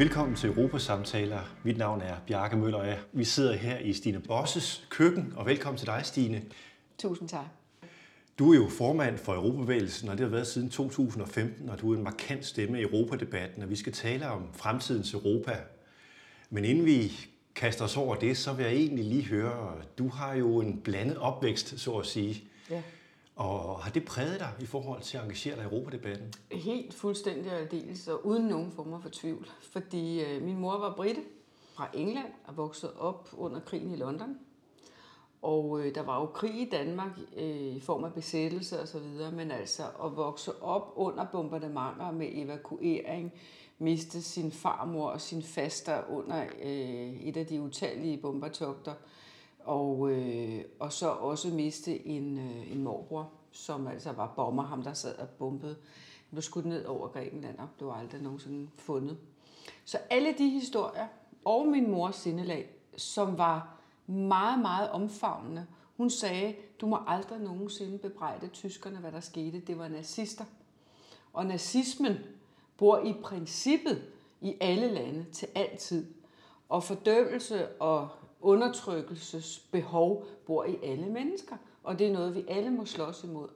Velkommen til Europasamtaler. Mit navn er Bjarke Møller, og vi sidder her i Stine Bosses køkken. Og velkommen til dig, Stine. Tusind tak. Du er jo formand for Europabevægelsen, og det har været siden 2015, og du er en markant stemme i Europadebatten, og vi skal tale om fremtidens Europa. Men inden vi kaster os over det, så vil jeg egentlig lige høre, du har jo en blandet opvækst, så at sige. Ja. Og har det præget dig i forhold til at engagere dig i Europadebatten? Helt fuldstændig og dels, og uden nogen form for tvivl. Fordi øh, min mor var britte fra England og voksede op under krigen i London. Og øh, der var jo krig i Danmark øh, i form af besættelse og så videre, men altså at vokse op under bombardementer med evakuering, miste sin farmor og sin faster under øh, et af de utallige bombertogter, og, øh, og så også miste en, øh, en morbror, som altså var bomber, ham der sad og bombede. Blev skudt ned over Grækenland og blev aldrig nogensinde fundet. Så alle de historier, og min mors sindelag, som var meget, meget omfavnende. Hun sagde, du må aldrig nogensinde bebrejde tyskerne, hvad der skete. Det var nazister. Og nazismen bor i princippet i alle lande til altid. Og fordømmelse og undertrykkelsesbehov bor i alle mennesker. Og det er noget, vi alle må slås imod.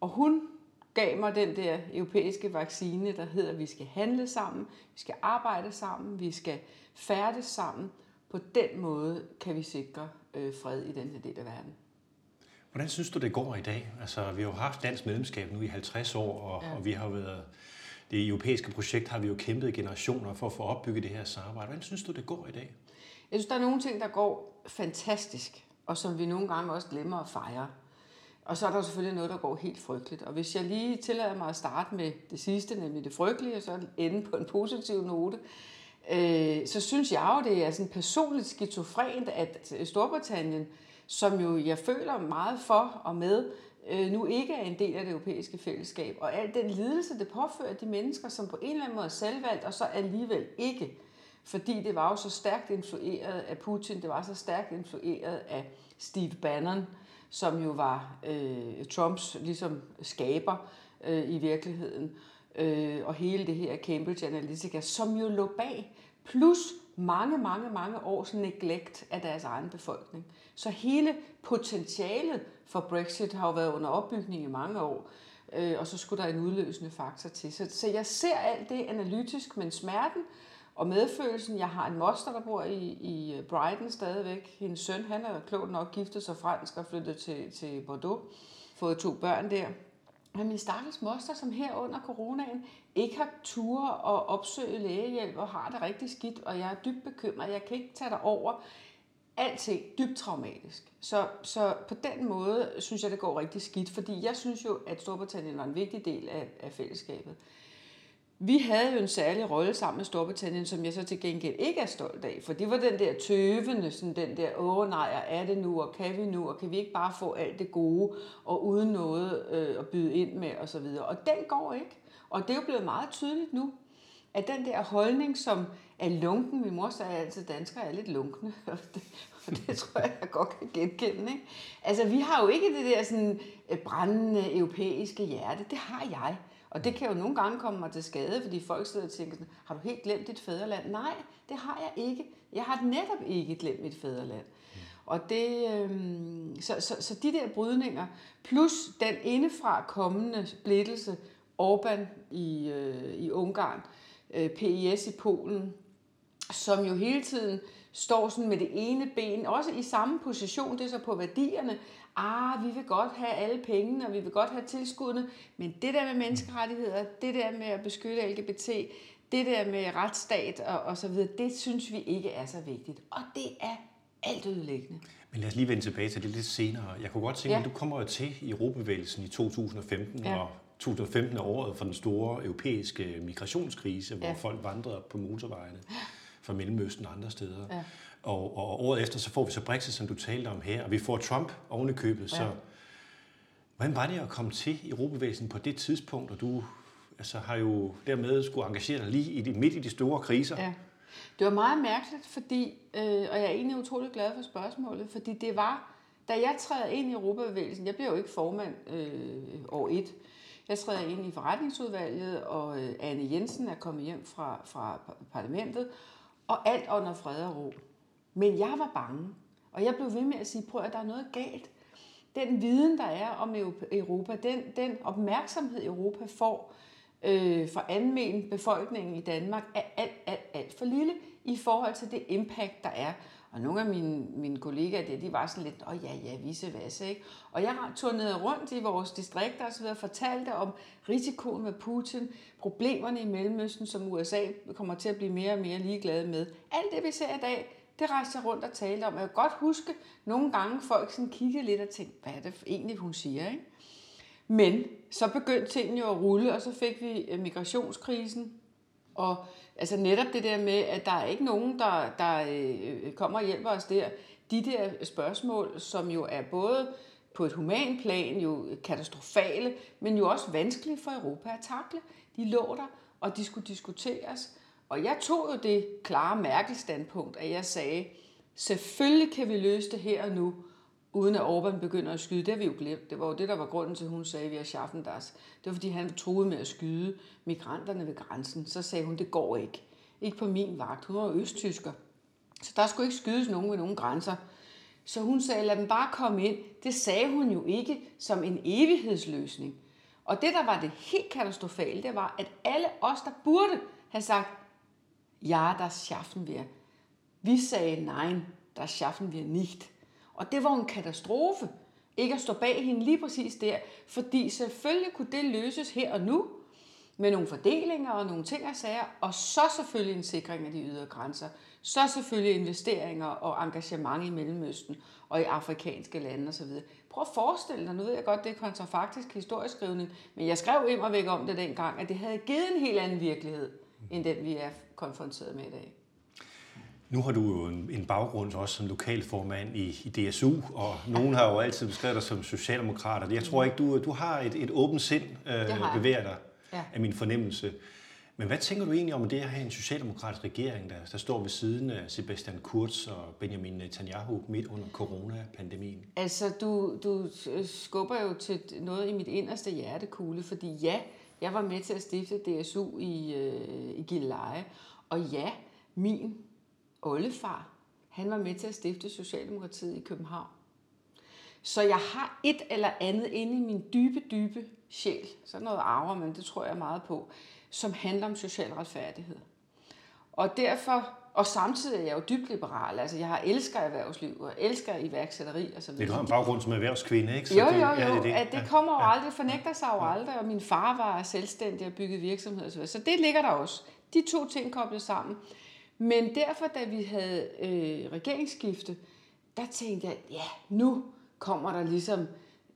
Og hun gav mig den der europæiske vaccine, der hedder, at vi skal handle sammen, vi skal arbejde sammen, vi skal færdes sammen. På den måde kan vi sikre øh, fred i den her del af verden. Hvordan synes du, det går i dag? Altså, vi har jo haft dansk medlemskab nu i 50 år, og, ja. og vi har været det europæiske projekt har vi jo kæmpet i generationer for at få opbygget det her samarbejde. Hvordan synes du, det går i dag? Jeg synes, der er nogle ting, der går fantastisk, og som vi nogle gange også glemmer at fejre. Og så er der selvfølgelig noget, der går helt frygteligt. Og hvis jeg lige tillader mig at starte med det sidste, nemlig det frygtelige, og så ende på en positiv note, øh, så synes jeg jo, det er sådan personligt skizofrent, at øh, Storbritannien, som jo jeg føler meget for og med, øh, nu ikke er en del af det europæiske fællesskab. Og al den lidelse, det påfører de mennesker, som på en eller anden måde er selvvalgt, og så alligevel ikke. Fordi det var jo så stærkt influeret af Putin, det var så stærkt influeret af Steve Bannon, som jo var øh, Trumps ligesom skaber øh, i virkeligheden. Øh, og hele det her Cambridge Analytica, som jo lå bag. Plus mange, mange, mange års neglect af deres egen befolkning. Så hele potentialet for Brexit har jo været under opbygning i mange år, øh, og så skulle der en udløsende faktor til. Så, så jeg ser alt det analytisk, men smerten og medfølelsen. Jeg har en moster, der bor i, i Brighton stadigvæk. Hendes søn, han er klogt nok giftet sig fransk og flyttet til, til Bordeaux. Fået to børn der. Men min stakkels moster, som her under coronaen ikke har tur og opsøge lægehjælp og har det rigtig skidt, og jeg er dybt bekymret. Jeg kan ikke tage dig over. Alting dybt traumatisk. Så, så på den måde synes jeg, det går rigtig skidt, fordi jeg synes jo, at Storbritannien var en vigtig del af, af fællesskabet. Vi havde jo en særlig rolle sammen med Storbritannien, som jeg så til gengæld ikke er stolt af, for det var den der tøvende, sådan den der, åh nej, er det nu, og kan vi nu, og kan vi ikke bare få alt det gode, og uden noget øh, at byde ind med, og så videre. Og den går ikke. Og det er jo blevet meget tydeligt nu, at den der holdning, som er lunken, min mor sagde altid, danskere er lidt lunkne, og det, og det tror jeg, jeg godt kan genkende. Ikke? Altså, vi har jo ikke det der sådan øh, brændende europæiske hjerte, det har jeg. Og det kan jo nogle gange komme mig til skade, fordi folk sidder og tænker har du helt glemt dit fædreland? Nej, det har jeg ikke. Jeg har netop ikke glemt mit fædreland. Og det, øh, så, så, så de der brydninger, plus den indefra kommende splittelse, Orbán i, øh, i Ungarn, øh, PIS i Polen, som jo hele tiden står sådan med det ene ben, også i samme position, det er så på værdierne, ah, vi vil godt have alle pengene, og vi vil godt have tilskuddene, men det der med menneskerettigheder, det der med at beskytte LGBT, det der med retsstat og, og så videre, det synes vi ikke er så vigtigt. Og det er alt ødelæggende. Men lad os lige vende tilbage til det lidt senere. Jeg kunne godt tænke, ja. at du kommer jo til i Europabevægelsen i 2015, ja. og 2015 er året for den store europæiske migrationskrise, hvor ja. folk vandrede på motorvejene fra Mellemøsten og andre steder. Ja. Og, og året efter, så får vi så Brexit, som du talte om her, og vi får Trump oven i købet. Ja. Så hvordan var det at komme til Europavæsen på det tidspunkt, og du altså, har jo dermed skulle engagere dig lige i midt i de store kriser? Ja. Det var meget mærkeligt, fordi, øh, og jeg er egentlig utrolig glad for spørgsmålet, fordi det var, da jeg træder ind i Europabevægelsen, jeg blev jo ikke formand øh, år et, Jeg træder ind i forretningsudvalget, og øh, Anne Jensen er kommet hjem fra, fra parlamentet, og alt under fred og ro. Men jeg var bange, og jeg blev ved med at sige, prøv at der er noget galt. Den viden, der er om Europa, den, den opmærksomhed, Europa får øh, fra anmelden befolkningen i Danmark, er alt, alt, alt for lille i forhold til det impact, der er. Og nogle af mine, mine kollegaer der, de var sådan lidt, åh ja, ja, vise vasse, ikke? Og jeg turnerede rundt i vores distrikter og så videre, fortalte om risikoen med Putin, problemerne i Mellemøsten, som USA kommer til at blive mere og mere ligeglade med. Alt det, vi ser i dag, det rejste jeg rundt og talte om. Jeg kan godt huske, nogle gange folk sådan kiggede lidt og tænkte, hvad er det egentlig, hun siger, ikke? Men så begyndte tingene jo at rulle, og så fik vi øh, migrationskrisen, og altså netop det der med, at der er ikke nogen, der, der øh, øh kommer og hjælper os der. De der spørgsmål, som jo er både på et human plan jo katastrofale, men jo også vanskelige for Europa at takle. De lå der, og de skulle diskuteres. Og jeg tog jo det klare mærkestandpunkt, at jeg sagde, selvfølgelig kan vi løse det her og nu, uden at Orbán begynder at skyde. Det har vi jo glemt. Det var jo det, der var grunden til, at hun sagde, at vi har schaffen das. Det var, fordi han troede med at skyde migranterne ved grænsen. Så sagde hun, det går ikke. Ikke på min vagt. Hun var østtysker. Så der skulle ikke skydes nogen ved nogen grænser. Så hun sagde, lad dem bare komme ind. Det sagde hun jo ikke som en evighedsløsning. Og det, der var det helt katastrofale, det var, at alle os, der burde have sagt, ja, das schaffen wir. Vi sagde, nej, das schaffen wir nicht. Og det var en katastrofe, ikke at stå bag hende lige præcis der, fordi selvfølgelig kunne det løses her og nu, med nogle fordelinger og nogle ting og sager, og så selvfølgelig en sikring af de ydre grænser. Så selvfølgelig investeringer og engagement i Mellemøsten og i afrikanske lande osv. Prøv at forestille dig, nu ved jeg godt, det er kontrafaktisk historieskrivning, men jeg skrev immer væk om det dengang, at det havde givet en helt anden virkelighed, end den vi er konfronteret med i dag. Nu har du jo en, baggrund også som lokalformand i, i DSU, og nogen har jo altid beskrevet dig som socialdemokrat, jeg tror ikke, du, du har et, et åbent sind, øh, bevæger dig ja. af min fornemmelse. Men hvad tænker du egentlig om det at have en socialdemokratisk regering, der, der står ved siden af Sebastian Kurz og Benjamin Netanyahu midt under coronapandemien? Altså, du, du skubber jo til noget i mit inderste hjertekugle, fordi ja, jeg var med til at stifte DSU i, øh, i Gilleleje, og ja, min oldefar, han var med til at stifte Socialdemokratiet i København. Så jeg har et eller andet inde i min dybe, dybe sjæl, sådan noget arver, men det tror jeg meget på, som handler om social retfærdighed. Og derfor, og samtidig er jeg jo dybt liberal, altså jeg har elsker erhvervsliv, og elsker iværksætteri og så videre. Det har en baggrund som erhvervskvinde, ikke? Så jo, jo, jo, ja, det, det. At det kommer jo ja. aldrig, fornægter sig jo aldrig, og min far var selvstændig og byggede virksomhed og så videre. Så det ligger der også. De to ting koblet sammen. Men derfor, da vi havde øh, regeringsskifte, der tænkte jeg, ja, nu kommer der ligesom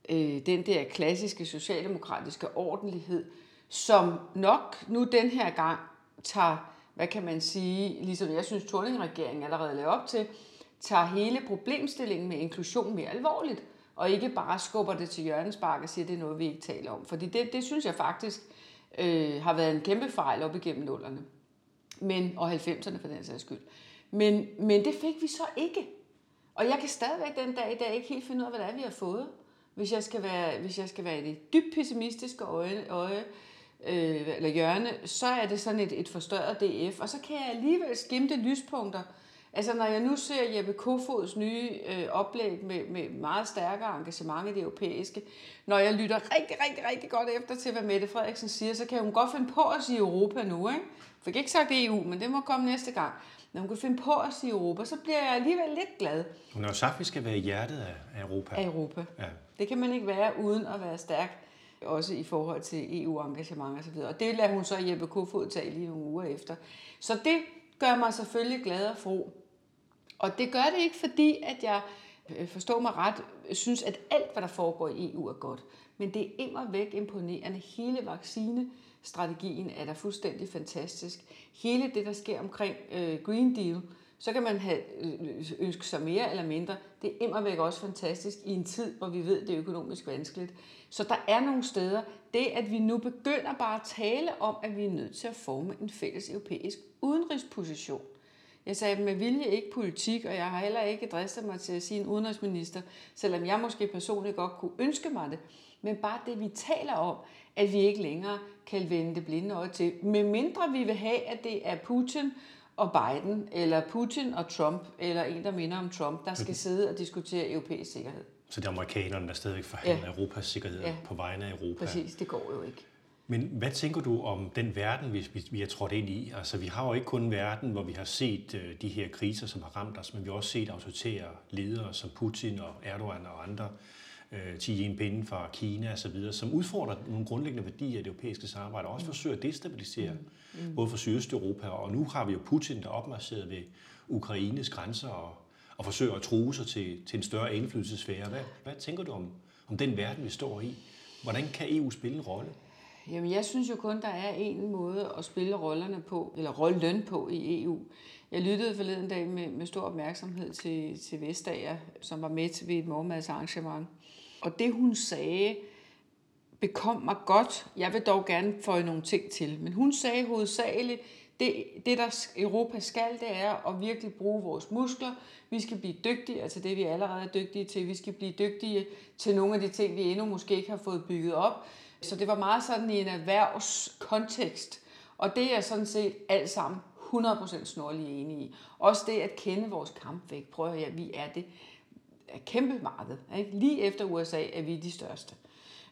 øh, den der klassiske socialdemokratiske ordentlighed, som nok nu den her gang tager, hvad kan man sige, ligesom jeg synes, Torning-regeringen allerede lavede op til, tager hele problemstillingen med inklusion mere alvorligt, og ikke bare skubber det til hjørnespark og siger, at det er noget, vi ikke taler om. Fordi det, det synes jeg faktisk øh, har været en kæmpe fejl op igennem nullerne men, og 90'erne for den sags skyld. Men, men det fik vi så ikke. Og jeg kan stadigvæk den dag i dag ikke helt finde ud af, hvad det er, vi har fået. Hvis jeg skal være, hvis jeg skal være i det dybt pessimistiske øje, øje øh, eller hjørne, så er det sådan et, et forstørret DF. Og så kan jeg alligevel skimte lyspunkter. Altså når jeg nu ser Jeppe Kofods nye øh, oplæg med, med meget stærkere engagement i det europæiske, når jeg lytter rigtig, rigtig, rigtig godt efter til, hvad Mette Frederiksen siger, så kan hun godt finde på at sige Europa nu, ikke? fik ikke sagt EU, men det må komme næste gang. Når hun kan finde på at sige Europa, så bliver jeg alligevel lidt glad. Hun har sagt, at vi skal være i hjertet af Europa. Af Europa. Ja. Det kan man ikke være uden at være stærk, også i forhold til EU-engagement og så videre. Og det lader hun så Jeppe Kofod tage lige nogle uger efter. Så det gør mig selvfølgelig glad og fro. Og det gør det ikke, fordi at jeg øh, forstår mig ret, synes, at alt, hvad der foregår i EU, er godt. Men det er immer væk imponerende. Hele vaccine strategien er da fuldstændig fantastisk. Hele det, der sker omkring øh, Green Deal, så kan man have øh, øh, ønske sig mere eller mindre. Det er immervæk også fantastisk i en tid, hvor vi ved, det er økonomisk vanskeligt. Så der er nogle steder, det at vi nu begynder bare at tale om, at vi er nødt til at forme en fælles europæisk udenrigsposition. Jeg sagde med vilje ikke politik, og jeg har heller ikke dristet mig til at sige en udenrigsminister, selvom jeg måske personligt godt kunne ønske mig det. Men bare det, vi taler om, at vi ikke længere kan vende det blinde øje til. Med mindre vi vil have, at det er Putin og Biden, eller Putin og Trump, eller en, der minder om Trump, der skal sidde og diskutere europæisk sikkerhed. Så det er amerikanerne, der stadigvæk forhandler ja. Europas sikkerhed ja. på vegne af Europa. Præcis, det går jo ikke. Men hvad tænker du om den verden, vi, vi er trådt ind i? Altså, vi har jo ikke kun en verden, hvor vi har set uh, de her kriser, som har ramt os, men vi har også set autoritære ledere som Putin og Erdogan og andre, uh, Xi Jinping fra Kina osv., som udfordrer nogle grundlæggende værdier i det europæiske samarbejde, og også mm. forsøger at destabilisere mm. mm. både for Sydøsteuropa, og nu har vi jo Putin, der er opmarcheret ved Ukraines grænser og, og forsøger at true sig til, til en større indflydelsesfære. Hvad, hvad tænker du om, om den verden, vi står i? Hvordan kan EU spille en rolle? Jamen, jeg synes jo kun, der er en måde at spille rollerne på, eller rollen på i EU. Jeg lyttede forleden dag med, med stor opmærksomhed til, til Vestager, som var med ved et morgenmadsarrangement. Og det, hun sagde, bekom mig godt. Jeg vil dog gerne få nogle ting til. Men hun sagde hovedsageligt, det, det der Europa skal, det er at virkelig bruge vores muskler. Vi skal blive dygtige, altså det vi allerede er dygtige til. Vi skal blive dygtige til nogle af de ting, vi endnu måske ikke har fået bygget op. Så det var meget sådan i en erhvervskontekst. Og det er sådan set alt sammen 100% snorlig enige i. Også det at kende vores kampvægt. Prøv at høre, vi er det er kæmpe marked. Ikke? Lige efter USA er vi de største.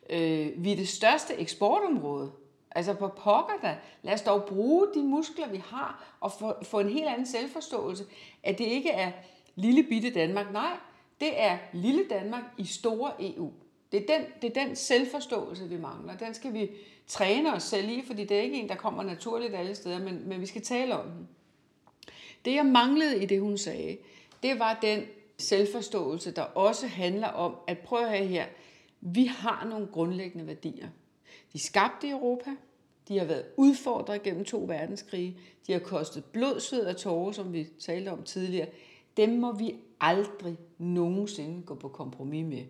Øh, vi er det største eksportområde. Altså på pokker da. Lad os dog bruge de muskler, vi har, og få, få en helt anden selvforståelse. At det ikke er lille bitte Danmark. Nej, det er lille Danmark i store EU. Det er, den, det er den selvforståelse, vi mangler. Den skal vi træne os selv i, fordi det er ikke en, der kommer naturligt alle steder, men, men vi skal tale om den. Det, jeg manglede i det, hun sagde, det var den selvforståelse, der også handler om, at prøv at have her, vi har nogle grundlæggende værdier. De skabte Europa, de har været udfordret gennem to verdenskrige, de har kostet blod, sved og tårer, som vi talte om tidligere. Dem må vi aldrig nogensinde gå på kompromis med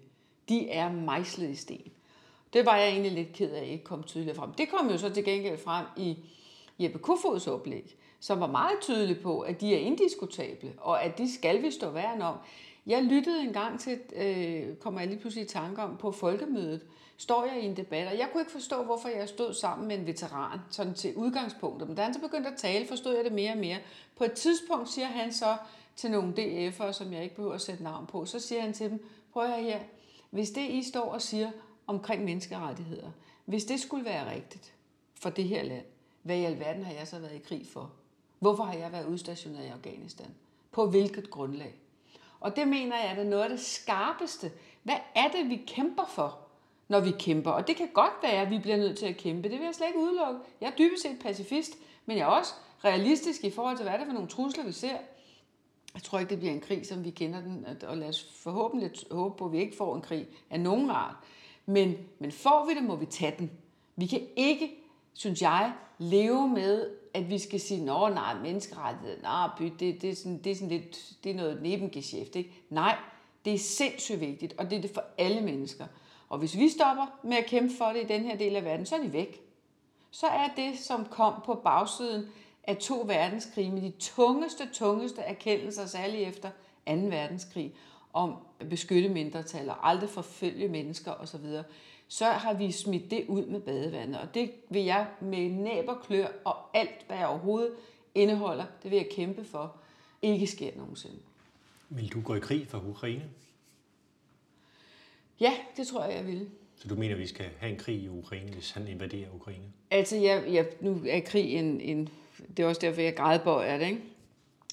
de er mejslet i sten. Det var jeg egentlig lidt ked af, at ikke kom tydeligt frem. Det kom jo så til gengæld frem i Jeppe Kofods oplæg, som var meget tydelig på, at de er indiskutable, og at de skal vi stå værn om. Jeg lyttede en gang til, øh, kommer jeg lige pludselig i tanke om, på folkemødet, står jeg i en debat, og jeg kunne ikke forstå, hvorfor jeg stod sammen med en veteran, sådan til udgangspunktet. Men da han så begyndte at tale, forstod jeg det mere og mere. På et tidspunkt siger han så til nogle DF'ere, som jeg ikke behøver at sætte navn på, så siger han til dem, prøv her, her, hvis det, I står og siger omkring menneskerettigheder, hvis det skulle være rigtigt for det her land, hvad i alverden har jeg så været i krig for? Hvorfor har jeg været udstationeret i Afghanistan? På hvilket grundlag? Og det mener jeg er noget af det skarpeste. Hvad er det, vi kæmper for, når vi kæmper? Og det kan godt være, at vi bliver nødt til at kæmpe. Det vil jeg slet ikke udelukke. Jeg er dybest set pacifist, men jeg er også realistisk i forhold til, hvad er det for nogle trusler, vi ser. Jeg tror ikke, det bliver en krig, som vi kender den, og lad os forhåbentlig håbe på, at vi ikke får en krig af nogen art. Men, men får vi det, må vi tage den. Vi kan ikke, synes jeg, leve med, at vi skal sige, nå nej, menneskerettighed, nej, by, det, det, er sådan, det er sådan lidt, det er noget nebengeschæft, ikke? Nej, det er sindssygt vigtigt, og det er det for alle mennesker. Og hvis vi stopper med at kæmpe for det i den her del af verden, så er de væk. Så er det, som kom på bagsiden af to verdenskrige med de tungeste, tungeste erkendelser, særligt efter 2. verdenskrig, om at beskytte mindretal og aldrig forfølge mennesker osv., så har vi smidt det ud med badevandet. Og det vil jeg med næb og klør og alt, hvad jeg overhovedet indeholder, det vil jeg kæmpe for, ikke sker nogensinde. Vil du gå i krig for Ukraine? Ja, det tror jeg, jeg vil. Så du mener, vi skal have en krig i Ukraine, hvis han invaderer Ukraine? Altså, jeg, jeg, nu er krig en, en det er også derfor, jeg grædbøjer det. Ikke?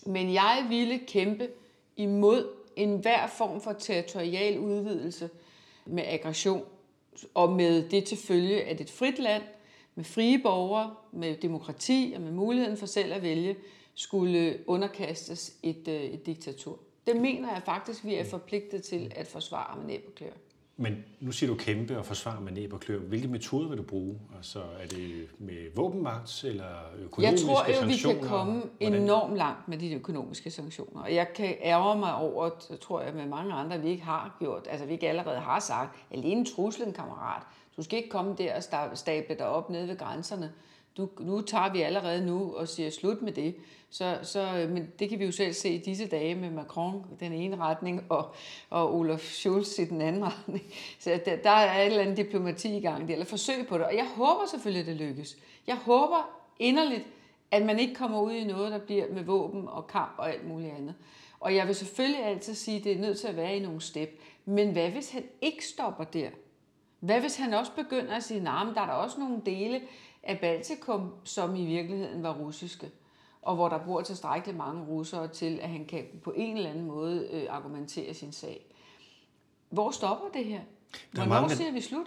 Men jeg ville kæmpe imod enhver form for territorial udvidelse med aggression, og med det til følge, at et frit land med frie borgere, med demokrati og med muligheden for selv at vælge, skulle underkastes et, øh, et diktatur. Det mener jeg faktisk, vi er forpligtet til at forsvare med næb og klør. Men nu siger du kæmpe og forsvare med næb og klør. Hvilke metoder vil du bruge? Altså, er det med våbenmagt eller økonomiske sanktioner? Jeg tror jo, vi kan komme Hvordan? enormt langt med de økonomiske sanktioner. Og jeg kan ærge mig over, tror jeg med mange andre, vi ikke har gjort. Altså, vi ikke allerede har sagt, alene truslen, kammerat. Du skal ikke komme der og stable dig op nede ved grænserne du, nu tager vi allerede nu og siger slut med det. Så, så, øh, men det kan vi jo selv se i disse dage med Macron den ene retning og, og Olaf Scholz i den anden retning. Så der, der er et eller andet diplomati i gang, eller forsøg på det. Og jeg håber selvfølgelig, at det lykkes. Jeg håber inderligt, at man ikke kommer ud i noget, der bliver med våben og kamp og alt muligt andet. Og jeg vil selvfølgelig altid sige, at det er nødt til at være i nogle step. Men hvad hvis han ikke stopper der? Hvad hvis han også begynder at sige, at nah, der er der også nogle dele af Baltikum, som i virkeligheden var russiske, og hvor der bor tilstrækkeligt mange russere til, at han kan på en eller anden måde øh, argumentere sin sag. Hvor stopper det her? Hvornår mange, siger vi slut?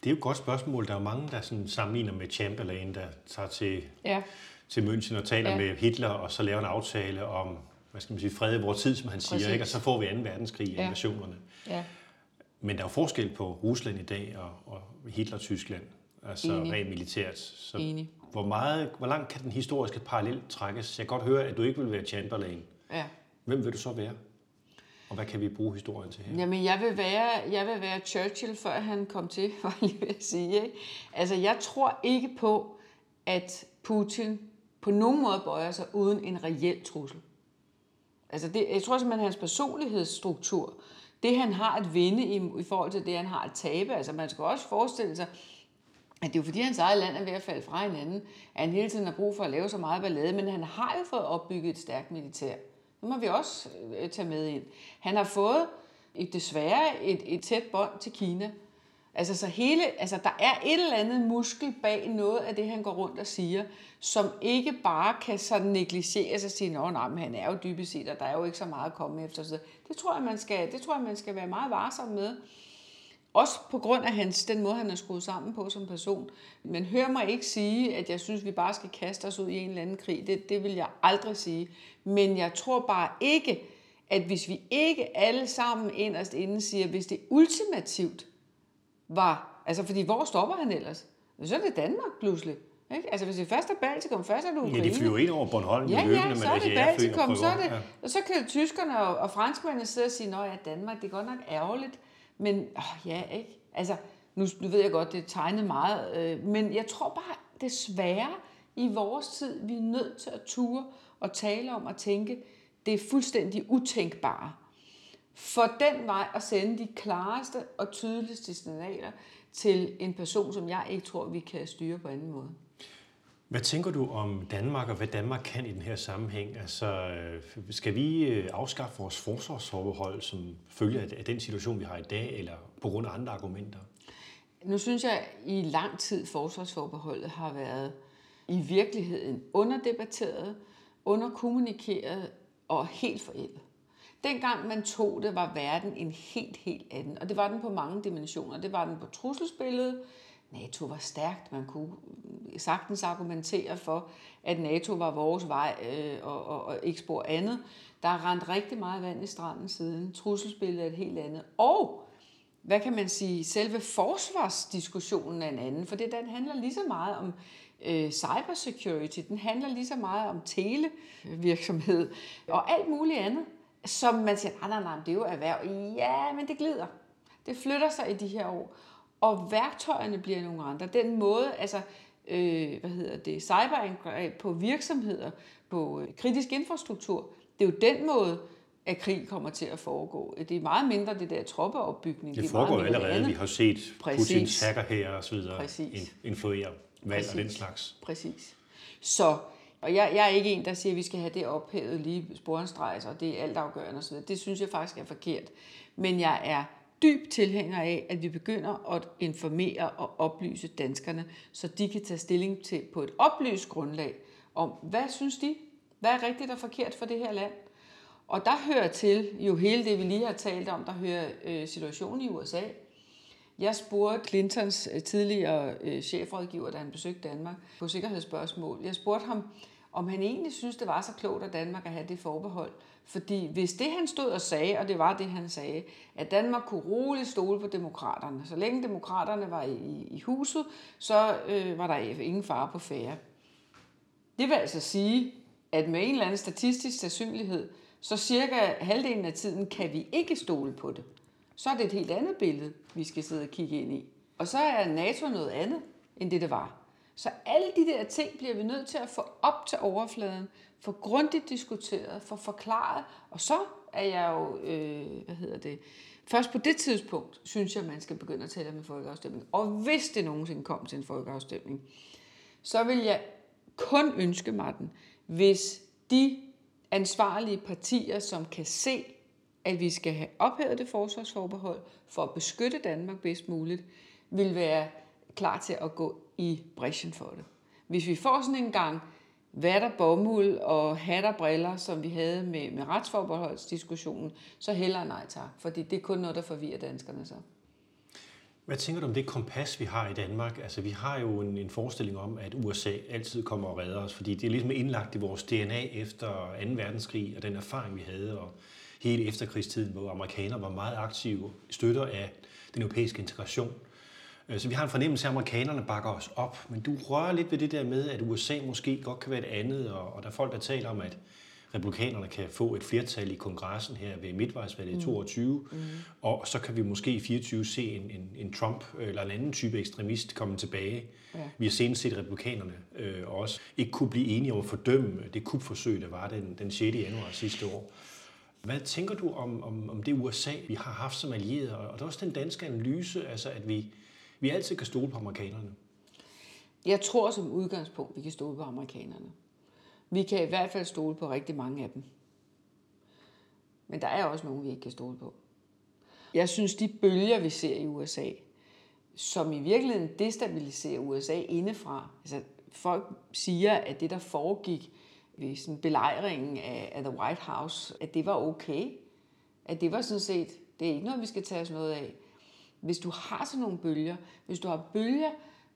Det er jo et godt spørgsmål. Der er mange, der sådan sammenligner med Chamberlain, der tager til, ja. til München og taler ja. med Hitler, og så laver en aftale om hvad skal man sige, fred i vores tid, som han siger, ikke? og så får vi 2. verdenskrig ja. invasionerne. Ja. Men der er jo forskel på Rusland i dag og, og Hitler-Tyskland, altså Enig. rent militært. Så Enig. Hvor, meget, hvor langt kan den historiske parallel trækkes? Jeg kan godt høre, at du ikke vil være Chamberlain. Ja. Hvem vil du så være? Og hvad kan vi bruge historien til her? Jamen, jeg vil være, jeg vil være Churchill, før han kom til, var jeg lige sige. Ikke? Altså, jeg tror ikke på, at Putin på nogen måde bøjer sig uden en reel trussel. Altså, det, jeg tror simpelthen, at hans personlighedsstruktur, det han har at vinde i, i forhold til det, han har at tabe, altså man skal også forestille sig, at det er jo fordi, hans eget land er ved at falde fra hinanden, at han hele tiden har brug for at lave så meget ballade, men han har jo fået opbygget et stærkt militær. Det må vi også øh, tage med ind. Han har fået et, desværre et, et tæt bånd til Kina. Altså, så hele, altså, der er et eller andet muskel bag noget af det, han går rundt og siger, som ikke bare kan sådan negligeres og sige, at nej, men han er jo dybest set, og der er jo ikke så meget at komme efter. Så det tror jeg, man skal, det tror jeg, man skal være meget varsom med. Også på grund af hans, den måde, han er skruet sammen på som person. Men hør mig ikke sige, at jeg synes, vi bare skal kaste os ud i en eller anden krig. Det, det vil jeg aldrig sige. Men jeg tror bare ikke, at hvis vi ikke alle sammen inderst inden siger, hvis det ultimativt var, altså fordi hvor stopper han ellers? Så er det Danmark pludselig. Ikke? Altså hvis det først er Baltikum, først er det Ukraine. Ja, de flyver ind over Bornholm ja, løbende, ja, så er det Baltikum, så, er det, og så kan tyskerne og, og franskmændene sidde og sige, at ja, Danmark, det er godt nok ærgerligt, men åh, ja, ikke? Altså, nu, nu ved jeg godt, det er tegnet meget, øh, men jeg tror bare, desværre, i vores tid, vi er nødt til at ture og tale om og tænke, det er fuldstændig utænkbare. For den vej at sende de klareste og tydeligste signaler til en person, som jeg ikke tror, vi kan styre på anden måde. Hvad tænker du om Danmark og hvad Danmark kan i den her sammenhæng? Altså, øh, skal vi øh, afskaffe vores forsvarsforbehold som følge af den situation, vi har i dag, eller på grund af andre argumenter? Nu synes jeg, at i lang tid forsvarsforbeholdet har været i virkeligheden underdebatteret, underkommunikeret og helt forældet. Dengang man tog det, var verden en helt, helt anden. Og det var den på mange dimensioner. Det var den på trusselsbilledet. NATO var stærkt. Man kunne sagtens argumentere for, at NATO var vores vej øh, og, og, og ikke spor andet. Der er rent rigtig meget vand i stranden siden. Trusselsbilledet er et helt andet. Og hvad kan man sige, selve forsvarsdiskussionen er en anden, for det den handler lige så meget om øh, cybersecurity, den handler lige så meget om televirksomhed og alt muligt andet som man siger, nej, nej, nej, det er jo erhverv. Ja, men det glider. Det flytter sig i de her år. Og værktøjerne bliver nogle andre. Den måde, altså, øh, hvad hedder det, cyberangreb på virksomheder, på øh, kritisk infrastruktur, det er jo den måde, at krig kommer til at foregå. Det er meget mindre det der troppeopbygning. Det, det foregår meget allerede. Andet. Vi har set Præcis. Putins hacker her og så videre influere valg og den slags. Præcis. Så og jeg, jeg er ikke en, der siger, at vi skal have det ophævet lige sporenstrejs, og det er altafgørende osv. Det synes jeg faktisk er forkert. Men jeg er dyb tilhænger af, at vi begynder at informere og oplyse danskerne, så de kan tage stilling til på et oplyst grundlag om, hvad synes de? Hvad er rigtigt og forkert for det her land? Og der hører til jo hele det, vi lige har talt om, der hører øh, situationen i USA. Jeg spurgte Clintons øh, tidligere øh, chefrådgiver, da han besøgte Danmark, på sikkerhedsspørgsmål. Jeg spurgte ham, om han egentlig synes, det var så klogt af Danmark at have det forbehold. Fordi hvis det han stod og sagde, og det var det han sagde, at Danmark kunne roligt stole på demokraterne, så længe demokraterne var i, i huset, så øh, var der ingen fare på færre. Det vil altså sige, at med en eller anden statistisk sandsynlighed, så cirka halvdelen af tiden kan vi ikke stole på det. Så er det et helt andet billede, vi skal sidde og kigge ind i. Og så er NATO noget andet, end det det var. Så alle de der ting bliver vi nødt til at få op til overfladen, få grundigt diskuteret, få forklaret, og så er jeg jo, øh, hvad hedder det, først på det tidspunkt, synes jeg, man skal begynde at tale med folkeafstemning. Og hvis det nogensinde kom til en folkeafstemning, så vil jeg kun ønske mig den, hvis de ansvarlige partier, som kan se, at vi skal have ophævet det forsvarsforbehold for at beskytte Danmark bedst muligt, vil være klar til at gå i bræschen for det. Hvis vi får sådan en gang vatter bomuld og hatter briller, som vi havde med, med retsforbeholdsdiskussionen, så heller nej tak, fordi det er kun noget, der forvirrer danskerne så. Hvad tænker du om det kompas, vi har i Danmark? Altså, vi har jo en, en forestilling om, at USA altid kommer og redder os, fordi det er ligesom indlagt i vores DNA efter 2. verdenskrig og den erfaring, vi havde, og hele efterkrigstiden, hvor amerikanere var meget aktive støtter af den europæiske integration. Øh, så vi har en fornemmelse af, at amerikanerne bakker os op, men du rører lidt ved det der med, at USA måske godt kan være et andet, og, der er folk, der taler om, at republikanerne kan få et flertal i kongressen her ved midtvejsvalget i 22, mm. mm. og så kan vi måske i 24 se en, en, en Trump eller en anden type ekstremist komme tilbage. Ja. Vi har senest set republikanerne øh, også ikke kunne blive enige om at fordømme det kupforsøg, der var den, den 6. januar sidste år. Hvad tænker du om, om, om det USA, vi har haft som allierede, og der er også den danske analyse, altså at vi, vi altid kan stole på amerikanerne? Jeg tror som udgangspunkt, vi kan stole på amerikanerne. Vi kan i hvert fald stole på rigtig mange af dem. Men der er også nogen, vi ikke kan stole på. Jeg synes, de bølger, vi ser i USA, som i virkeligheden destabiliserer USA indefra. Altså, folk siger, at det, der foregik ved sådan belejringen af, af The White House, at det var okay. At det var sådan set, det er ikke noget, vi skal tage os noget af. Hvis du har sådan nogle bølger, hvis du har bølger,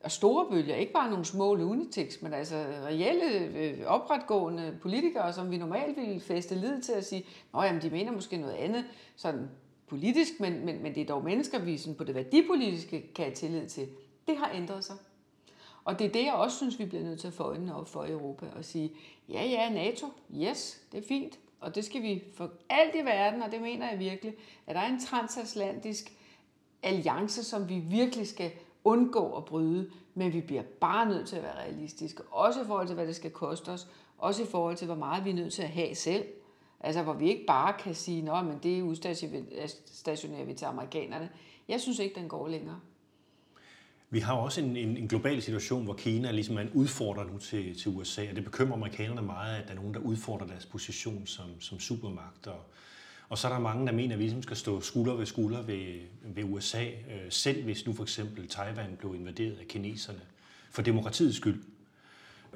og store bølger, ikke bare nogle små lunatics, men altså reelle, øh, opretgående politikere, som vi normalt ville feste lid til at sige, at de mener måske noget andet, sådan politisk, men, men, men det er dog mennesker, vi sådan på det værdipolitiske kan have tillid til. Det har ændret sig. Og det er det, jeg også synes, vi bliver nødt til at få øjnene op for i Europa og sige, ja, ja, NATO, yes, det er fint, og det skal vi for alt i verden, og det mener jeg virkelig, at der er en transatlantisk alliance, som vi virkelig skal undgå at bryde, men vi bliver bare nødt til at være realistiske, også i forhold til, hvad det skal koste os, også i forhold til, hvor meget vi er nødt til at have selv. Altså, hvor vi ikke bare kan sige, at det udstationerer vi til amerikanerne. Jeg synes ikke, den går længere. Vi har også en, en, en global situation, hvor Kina ligesom er en udfordrer nu til, til USA, og det bekymrer amerikanerne meget, at der er nogen, der udfordrer deres position som, som supermagt. Og, og så er der mange, der mener, at vi ligesom skal stå skulder ved skulder ved, ved USA, øh, selv hvis nu for eksempel Taiwan blev invaderet af kineserne, for demokratiets skyld.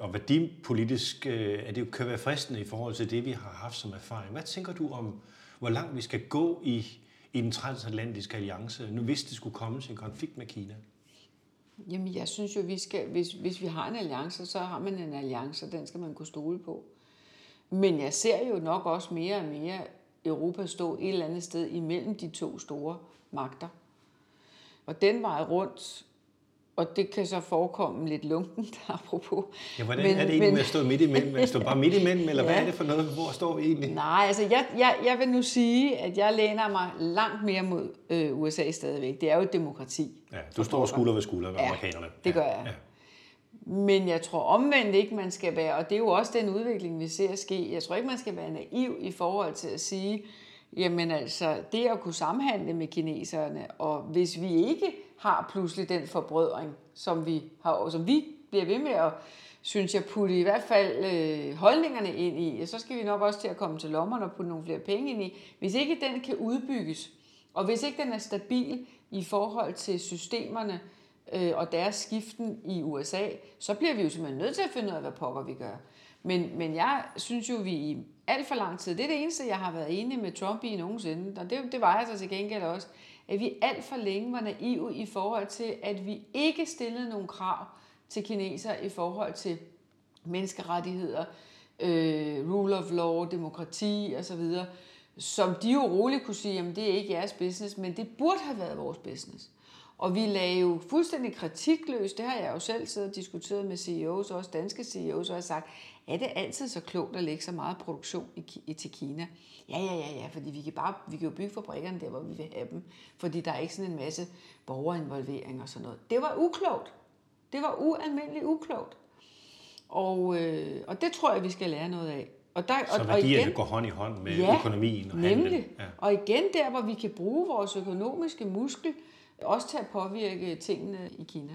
Og værdipolitisk øh, er det kan være fristende i forhold til det, vi har haft som erfaring. Hvad tænker du om, hvor langt vi skal gå i, i den transatlantiske alliance, nu hvis det skulle komme til en konflikt med Kina? Jamen, jeg synes jo, vi skal, hvis, hvis vi har en alliance, så har man en alliance, og den skal man kunne stole på. Men jeg ser jo nok også mere og mere Europa stå et eller andet sted imellem de to store magter. Og den vej rundt, og det kan så forekomme lidt lunken, apropos. Ja, hvordan men, er det egentlig men, med at stå midt imellem? At stå bare midt imellem, eller ja. hvad er det for noget? Hvor står vi egentlig? Nej, altså jeg, jeg, jeg vil nu sige, at jeg læner mig langt mere mod øh, USA stadigvæk. Det er jo et demokrati. Ja, du står skulder ved skulder med ja, amerikanerne. det gør jeg. Ja. Men jeg tror omvendt ikke, man skal være, og det er jo også den udvikling, vi ser ske, jeg tror ikke, man skal være naiv i forhold til at sige, jamen altså, det at kunne samhandle med kineserne, og hvis vi ikke har pludselig den forbrødring, som vi har, og som vi bliver ved med at, synes jeg, putte i hvert fald øh, holdningerne ind i, så skal vi nok også til at komme til lommerne og putte nogle flere penge ind i. Hvis ikke den kan udbygges, og hvis ikke den er stabil i forhold til systemerne, øh, og deres skiften i USA, så bliver vi jo simpelthen nødt til at finde ud af, hvad pokker vi gør. Men, men jeg synes jo, vi i alt for lang tid, det er det eneste, jeg har været enig med Trump i nogensinde, og det, det var jeg så til gengæld også, at vi alt for længe var naive i forhold til, at vi ikke stillede nogle krav til kineser i forhold til menneskerettigheder, øh, rule of law, demokrati osv., som de jo roligt kunne sige, jamen det er ikke jeres business, men det burde have været vores business. Og vi lagde jo fuldstændig kritikløst, det har jeg jo selv siddet og diskuteret med CEOs, også danske CEOs, og har sagt, er det altid så klogt at lægge så meget produktion i, til Kina? Ja, ja, ja, ja, fordi vi kan, bare, vi kan jo bygge fabrikkerne der, hvor vi vil have dem, fordi der er ikke sådan en masse borgerinvolvering og sådan noget. Det var uklogt. Det var ualmindeligt uklogt. Og, øh, og det tror jeg, vi skal lære noget af. Og der, så og, værdierne og igen, går hånd i hånd med ja, økonomien og nemlig. handlen. Ja. Og igen der, hvor vi kan bruge vores økonomiske muskel, også til at påvirke tingene i Kina.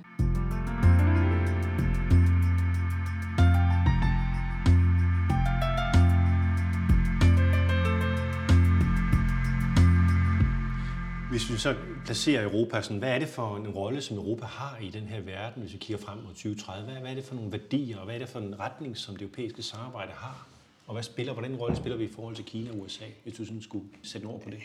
Hvis vi så placerer Europa, sådan, hvad er det for en rolle, som Europa har i den her verden, hvis vi kigger frem mod 2030? Hvad, hvad er det for nogle værdier, og hvad er det for en retning, som det europæiske samarbejde har? Og hvad spiller, hvordan rolle spiller vi i forhold til Kina og USA, hvis du sådan skulle sætte ord på det?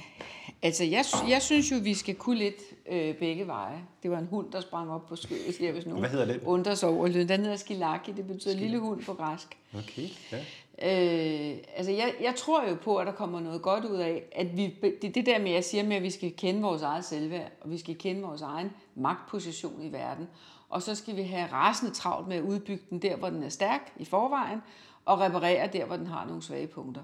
Altså, jeg, jeg synes jo, vi skal kunne lidt øh, begge veje. Det var en hund, der sprang op på skødet her, hvis nogen Hvad hedder den? undrer sig over lyden. Den hedder skilaki, det betyder lille hund på græsk. Okay, ja. Øh, altså jeg, jeg tror jo på, at der kommer noget godt ud af, at vi, det det der med, at jeg siger med, at vi skal kende vores eget selvværd, og vi skal kende vores egen magtposition i verden. Og så skal vi have rasende travlt med at udbygge den der, hvor den er stærk i forvejen, og reparere der, hvor den har nogle svage punkter.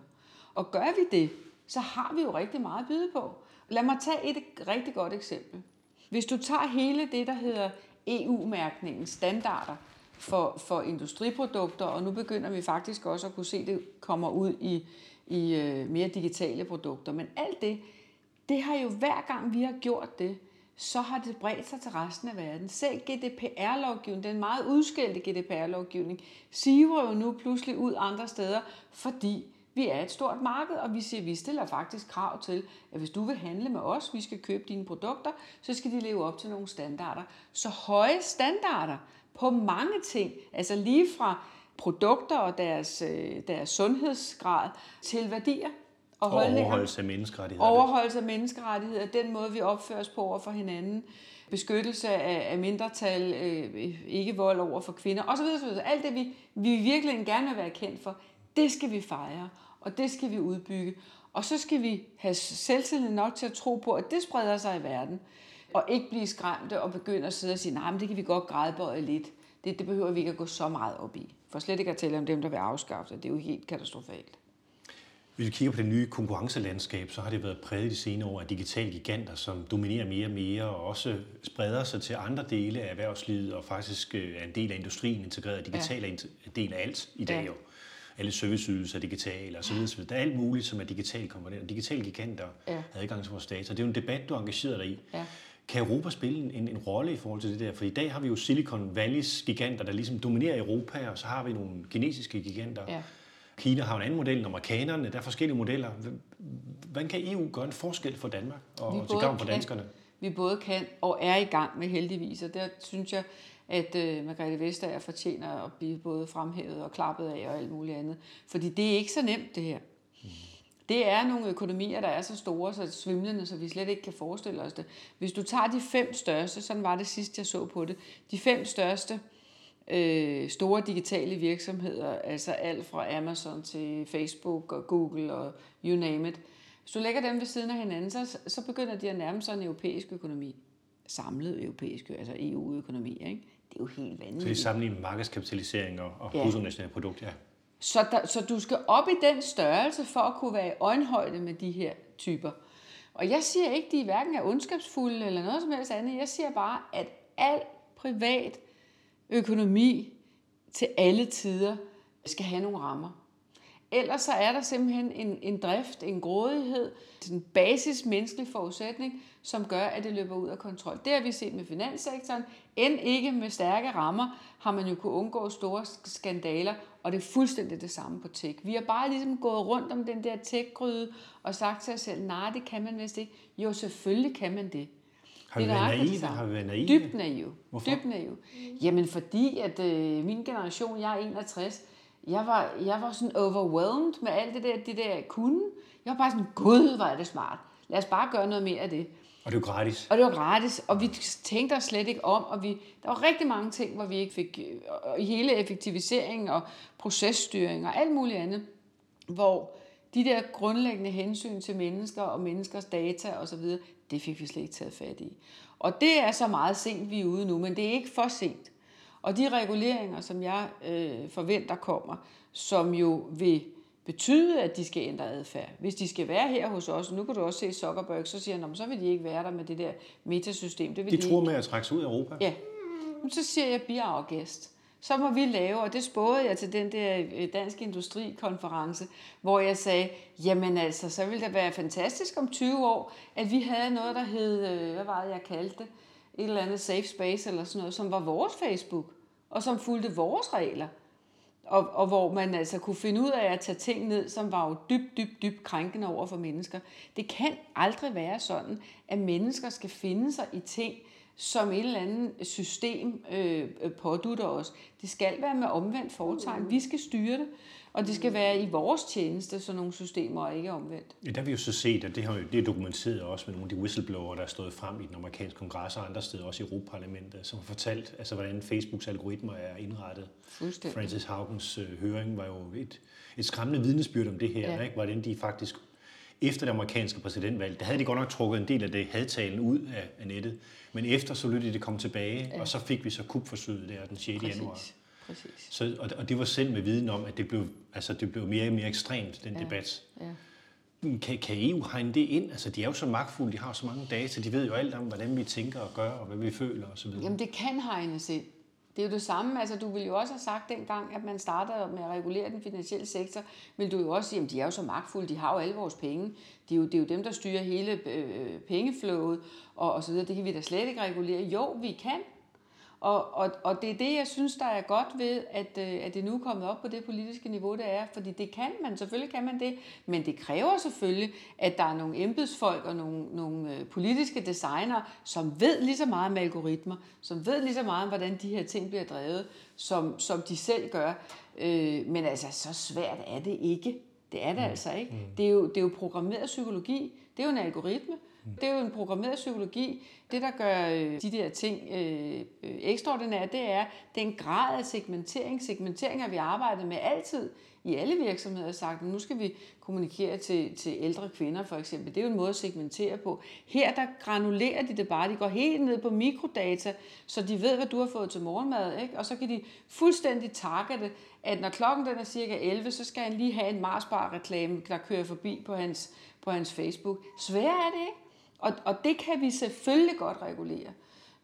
Og gør vi det, så har vi jo rigtig meget at byde på. Lad mig tage et rigtig godt eksempel. Hvis du tager hele det, der hedder EU-mærkningen, standarder for, for industriprodukter, og nu begynder vi faktisk også at kunne se, at det kommer ud i, i øh, mere digitale produkter. Men alt det, det har jo hver gang vi har gjort det, så har det bredt sig til resten af verden. Selv GDPR-lovgivningen, den meget udskældte GDPR-lovgivning, siver jo nu pludselig ud andre steder, fordi vi er et stort marked, og vi siger, at vi stiller faktisk krav til, at hvis du vil handle med os, vi skal købe dine produkter, så skal de leve op til nogle standarder. Så høje standarder på mange ting, altså lige fra produkter og deres, øh, deres sundhedsgrad til værdier og. Overholdelse af menneskerettigheder. Overholdelse af menneskerettigheder, den måde, vi opfører os på over for hinanden, beskyttelse af, af mindretal, øh, ikke vold over for kvinder osv. osv. Alt det, vi, vi virkelig gerne vil være kendt for, det skal vi fejre, og det skal vi udbygge. Og så skal vi have selvtillid nok til at tro på, at det spreder sig i verden, og ikke blive skræmte og begynde at sidde og sige, nej, men det kan vi godt grædbøje lidt. Det, det behøver vi ikke at gå så meget op i. For slet ikke at tale om dem, der vil afskaffe det. Det er jo helt katastrofalt. Hvis vi kigger på det nye konkurrencelandskab, så har det været præget de senere år af digitale giganter, som dominerer mere og mere, og også spreder sig til andre dele af erhvervslivet, og faktisk øh, er en del af industrien integreret. Digital er en del af alt i dag Ja. jo. Alle serviceydelser er digitale og så videre. så videre. Der er alt muligt, som er digitalt komponenter. Digitale giganter Ja. har adgang til vores data. Det er jo en debat, du engagerer dig i. Ja. Kan Europa spille en, en rolle i forhold til det der? For i dag har vi jo Silicon Valleys giganter, der ligesom dominerer Europa, og så har vi nogle kinesiske giganter. Ja. Kina har en anden model end amerikanerne. Der er forskellige modeller. Hvordan kan EU gøre en forskel for Danmark og Vi til gavn for kan- danskerne? Vi både kan og er i gang med heldigvis, og der synes jeg, at øh, Margrethe Vestager fortjener at blive både fremhævet og klappet af og alt muligt andet. Fordi det er ikke så nemt, det her. Det er nogle økonomier, der er så store, så svimlende, så vi slet ikke kan forestille os det. Hvis du tager de fem største, sådan var det sidst, jeg så på det, de fem største øh, store digitale virksomheder, altså alt fra Amazon til Facebook og Google og you name it. Hvis du lægger dem ved siden af hinanden, så, så begynder de at nærme sig en europæisk økonomi. Samlet europæisk, altså EU-økonomi, ikke? Det er jo helt Så det vanvittigt. sammenlignet med markedskapitalisering og, og Ja. bruttonationale produkt, ja. Så, der, så du skal op i den størrelse for at kunne være i øjenhøjde med de her typer. Og jeg siger ikke, de hverken er ondskabsfulde eller noget som helst andet. Jeg siger bare, at al privat økonomi til alle tider skal have nogle rammer. Ellers så er der simpelthen en, en drift, en grådighed, en basis menneskelig forudsætning, som gør, at det løber ud af kontrol. Det har vi set med finanssektoren. End ikke med stærke rammer har man jo kunne undgå store skandaler, og det er fuldstændig det samme på tech. Vi har bare ligesom gået rundt om den der tech-gryde og sagt til os selv, nej, det kan man vist ikke. Jo, selvfølgelig kan man det. Har vi Det er været naive? Har vi været naive? Dybt naiv. Hvorfor? Dybt naiv. Jamen fordi, at øh, min generation, jeg er 61, jeg var, jeg var sådan overwhelmed med alt det der, det der jeg kunne. Jeg var bare sådan, gud, hvor er det smart. Lad os bare gøre noget mere af det. Og det jo gratis. Og det var gratis, og vi tænkte os slet ikke om, og vi, der var rigtig mange ting, hvor vi ikke fik, øh, og hele effektivisering og processtyring og alt muligt andet, hvor de der grundlæggende hensyn til mennesker og menneskers data osv., det fik vi slet ikke taget fat i. Og det er så meget sent, vi er ude nu, men det er ikke for sent. Og de reguleringer, som jeg øh, forventer kommer, som jo vil betyde, at de skal ændre adfærd. Hvis de skal være her hos os, nu kan du også se Zuckerberg, så siger han, "Nå, men så vil de ikke være der med det der metasystem. Det vil De de tror ikke. med at trække sig ud af Europa. Ja, så siger jeg be our guest. Så må vi lave, og det spåede jeg til den der danske Dansk Industrikonference, hvor jeg sagde, jamen altså, så ville det være fantastisk om 20 år, at vi havde noget, der hed, øh, hvad var det, jeg kaldte det, et eller andet safe space eller sådan noget, som var vores Facebook, og som fulgte vores regler. Og, og hvor man altså kunne finde ud af at tage ting ned, som var jo dybt, dybt, dybt krænkende over for mennesker. Det kan aldrig være sådan, at mennesker skal finde sig i ting, som et eller andet system øh, pådutter os. Det skal være med omvendt foretegn. Vi skal styre det, og det skal være i vores tjeneste, så nogle systemer er ikke omvendt. Ja, der har vi jo så set, at det, har, det er dokumenteret også med nogle af de whistleblowere, der er stået frem i den amerikanske kongres og andre steder, også i Europaparlamentet, som har fortalt, altså, hvordan Facebooks algoritmer er indrettet. Francis Haugens øh, høring var jo et, et skræmmende vidnesbyrd om det her, ja. ikke? hvordan de faktisk efter det amerikanske præsidentvalg, der havde de godt nok trukket en del af det hadtalen ud af, nettet, men efter så lød det komme tilbage, ja. og så fik vi så kupforsøget der den 6. Præcis. januar. Præcis. Så, og, og det var selv med viden om, at det blev, altså, det blev mere og mere ekstremt, den ja. debat. Ja. Kan, kan EU hegne det ind? Altså, de er jo så magtfulde, de har så mange data, de ved jo alt om, hvordan vi tænker og gør, og hvad vi føler osv. Jamen, det kan hegnes ind. Det er jo det samme, altså du ville jo også have sagt dengang, at man startede med at regulere den finansielle sektor, vil du jo også sige, at de er jo så magtfulde, de har jo alle vores penge. Det er jo, det er jo dem, der styrer hele øh, pengeflowet og, og så videre. Det kan vi da slet ikke regulere. Jo, vi kan, og, og, og det er det, jeg synes, der er godt ved, at, øh, at det nu er kommet op på det politiske niveau, det er. Fordi det kan man, selvfølgelig kan man det, men det kræver selvfølgelig, at der er nogle embedsfolk og nogle, nogle øh, politiske designer, som ved lige så meget om algoritmer, som ved lige så meget om, hvordan de her ting bliver drevet, som, som de selv gør. Øh, men altså, så svært er det ikke. Det er det mm. altså ikke. Mm. Det, er jo, det er jo programmeret psykologi. Det er jo en algoritme. Det er jo en programmeret psykologi. Det, der gør øh, de der ting øh, ekstraordinære, det er den grad af segmentering. Segmentering har vi arbejdet med altid i alle virksomheder sagt, at nu skal vi kommunikere til, til ældre kvinder for eksempel. Det er jo en måde at segmentere på. Her der granulerer de det bare. De går helt ned på mikrodata, så de ved, hvad du har fået til morgenmad. Ikke? Og så kan de fuldstændig targete, at når klokken den er cirka 11, så skal han lige have en Marsbar-reklame, der kører forbi på hans, på hans Facebook. Svær er det ikke? Og, og det kan vi selvfølgelig godt regulere,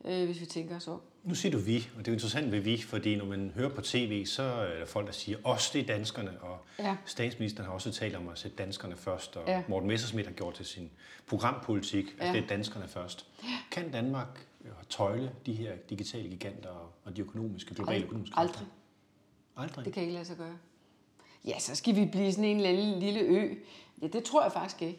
øh, hvis vi tænker os om. Nu siger du vi, og det er jo interessant ved vi, fordi når man hører på tv, så er der folk, der siger, os det er danskerne, og ja. statsministeren har også talt om at sætte danskerne først, og ja. Morten Messersmith har gjort til sin programpolitik, at ja. det er danskerne først. Ja. Kan Danmark øh, tøjle de her digitale giganter og de økonomiske, globale Ald- økonomiske Aldrig. Aldrig? Det kan ikke lade sig gøre. Ja, så skal vi blive sådan en lille, lille ø. Ja, det tror jeg faktisk ikke.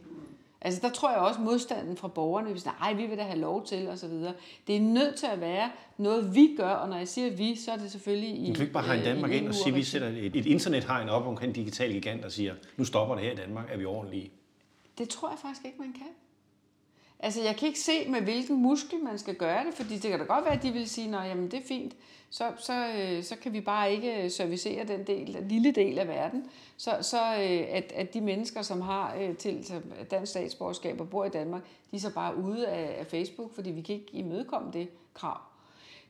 Altså der tror jeg også modstanden fra borgerne, hvis nej, vi vil da have lov til videre. Det er nødt til at være noget, vi gør, og når jeg siger vi, så er det selvfølgelig i Du kan ikke bare have Danmark ind og sige, at vi sætter et, et internethegn op omkring digital gigant og siger, nu stopper det her i Danmark, er vi ordentlige? Det tror jeg faktisk ikke, man kan. Altså, jeg kan ikke se, med hvilken muskel man skal gøre det, fordi det kan da godt være, at de vil sige, at det er fint, så, så, øh, så kan vi bare ikke øh, servicere den del, den lille del af verden. Så, så øh, at, at de mennesker, som har øh, til dansk statsborgerskab og bor i Danmark, de er så bare ude af, af Facebook, fordi vi kan ikke imødekomme det krav.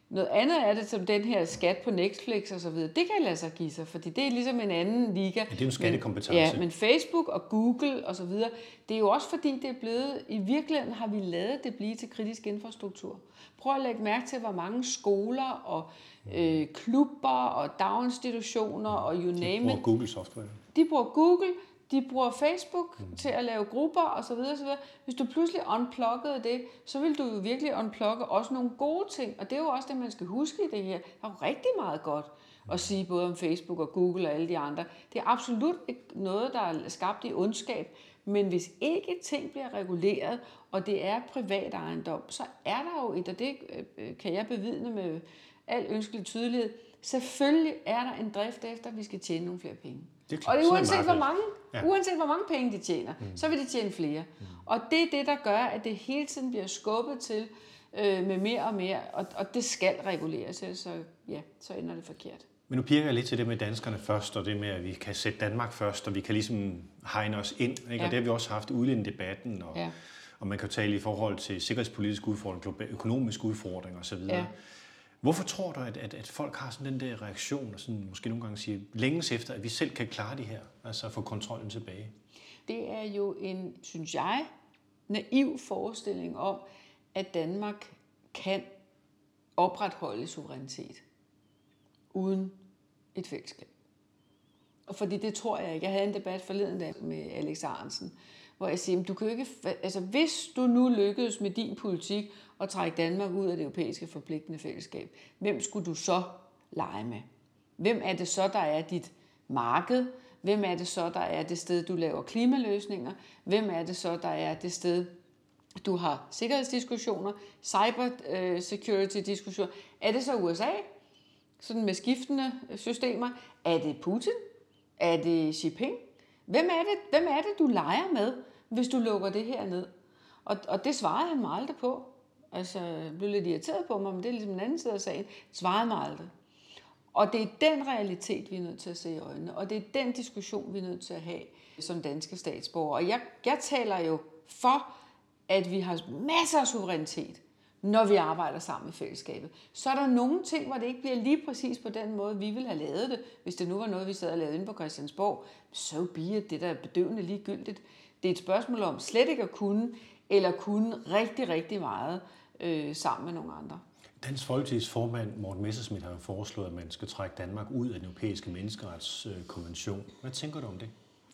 Noget andet er det som den her skat på Netflix og så videre. Det kan lade sig give sig, fordi det er ligesom en anden liga. Ja, det er en skattekompetence. Ja, men Facebook og Google og så videre, det er jo også fordi, det er blevet, i virkeligheden har vi lavet det blive til kritisk infrastruktur. Prøv at lægge mærke til, hvor mange skoler og øh, klubber og daginstitutioner og you name it. De bruger Google software. De bruger Google, de bruger Facebook mm. til at lave grupper osv. osv. Hvis du pludselig unpluggede det, så vil du jo virkelig unplugge også nogle gode ting. Og det er jo også det, man skal huske i det her. Der er jo rigtig meget godt at sige både om Facebook og Google og alle de andre. Det er absolut ikke noget, der er skabt i ondskab. Men hvis ikke ting bliver reguleret, og det er privat ejendom, så er der jo et, og det øh, kan jeg bevidne med al ønskelig tydelighed, selvfølgelig er der en drift efter, at vi skal tjene nogle flere penge. Det er klart, og det er uanset, hvor mange, ja. uanset hvor mange penge de tjener, mm. så vil de tjene flere. Mm. Og det er det, der gør, at det hele tiden bliver skubbet til øh, med mere og mere, og, og det skal reguleres, så ja, så ender det forkert. Men nu pirker jeg lidt til det med danskerne først, og det med, at vi kan sætte Danmark først, og vi kan ligesom hegne os ind. Ikke? Ja. Og det har vi også haft ude i debatten, og, ja. og man kan tale i forhold til sikkerhedspolitiske udfordringer, økonomiske udfordringer osv. Ja. Hvorfor tror du, at, at, at folk har sådan den der reaktion, og sådan måske nogle gange siger, længes efter, at vi selv kan klare det her, altså få kontrollen tilbage? Det er jo en, synes jeg, naiv forestilling om, at Danmark kan opretholde suverænitet uden et fællesskab. Og fordi det tror jeg ikke. Jeg havde en debat forleden dag med Alex Arensen, hvor jeg siger, du kan ikke, altså hvis du nu lykkedes med din politik at trække Danmark ud af det europæiske forpligtende fællesskab, hvem skulle du så lege med? Hvem er det så, der er dit marked? Hvem er det så, der er det sted, du laver klimaløsninger? Hvem er det så, der er det sted, du har sikkerhedsdiskussioner, cyber øh, security diskussioner? Er det så USA? Sådan med skiftende systemer. Er det Putin? Er det Xi Jinping? Hvem er det, hvem er det du leger med, hvis du lukker det her ned? Og, og det svarede han mig aldrig på. Altså, jeg blev lidt irriteret på mig, men det er ligesom en anden side af sagen. Svarede mig aldrig. Og det er den realitet, vi er nødt til at se i øjnene, og det er den diskussion, vi er nødt til at have som danske statsborgere. Og jeg, jeg taler jo for, at vi har masser af suverænitet, når vi arbejder sammen i fællesskabet. Så er der nogle ting, hvor det ikke bliver lige præcis på den måde, vi ville have lavet det. Hvis det nu var noget, vi sad og lavede inde på Christiansborg, så bliver det der bedøvende ligegyldigt. Det er et spørgsmål om slet ikke at kunne, eller kunne rigtig, rigtig meget øh, sammen med nogle andre. Dansk Folkeparti's formand Morten Messersmith har jo foreslået, at man skal trække Danmark ud af den europæiske menneskeretskonvention. Hvad tænker du om det?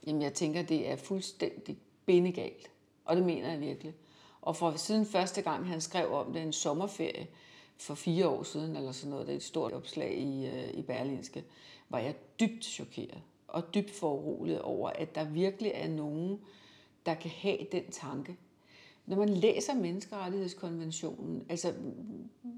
Jamen, jeg tænker, det er fuldstændig bindegalt. Og det mener jeg virkelig. Og for siden første gang, han skrev om det en sommerferie for fire år siden, eller sådan noget, det er et stort opslag i, øh, i Berlinske, var jeg dybt chokeret og dybt foruroliget over, at der virkelig er nogen, der kan have den tanke, når man læser menneskerettighedskonventionen, altså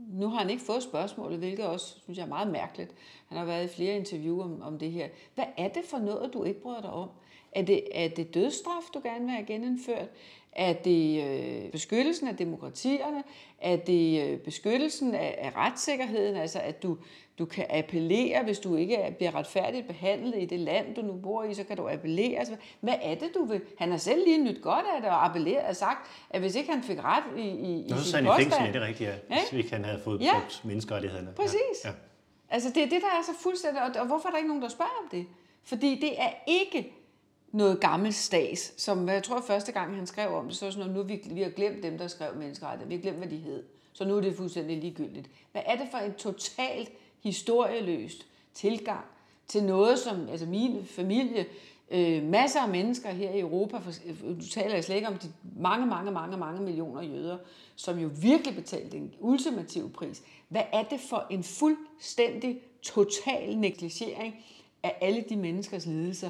nu har han ikke fået spørgsmålet, hvilket også synes jeg er meget mærkeligt. Han har været i flere interviewer om, om det her. Hvad er det for noget, du ikke bryder dig om? Er det, er det dødsstraf, du gerne vil have genindført? Er det øh, beskyttelsen af demokratierne? Er det øh, beskyttelsen af, af retssikkerheden? Altså at du, du kan appellere, hvis du ikke bliver retfærdigt behandlet i det land, du nu bor i, så kan du appellere. Altså, hvad er det, du vil? Han har selv lige nyt godt af det og appelleret og sagt, at hvis ikke han fik ret i, i, Nå, i sin påstand... i fængsel, ja, det er rigtigt, ja. Hvis ikke han havde fået ja. menneskerettighederne. Præcis. Ja. Ja. Altså det er det, der er så fuldstændig... Og, og hvorfor er der ikke nogen, der spørger om det? Fordi det er ikke noget gammelt stas, som øh, jeg tror første gang, han skrev om det, så sådan noget, nu vi, vi har glemt dem, der skrev menneskerettigheder. Vi har glemt, hvad de hed. Så nu er det fuldstændig ligegyldigt. Hvad er det for en totalt historieløst tilgang til noget, som altså min familie, øh, masser af mennesker her i Europa, for, øh, du taler jeg slet ikke om de mange, mange, mange, mange millioner jøder, som jo virkelig betalte en ultimativ pris. Hvad er det for en fuldstændig total negligering af alle de menneskers lidelser,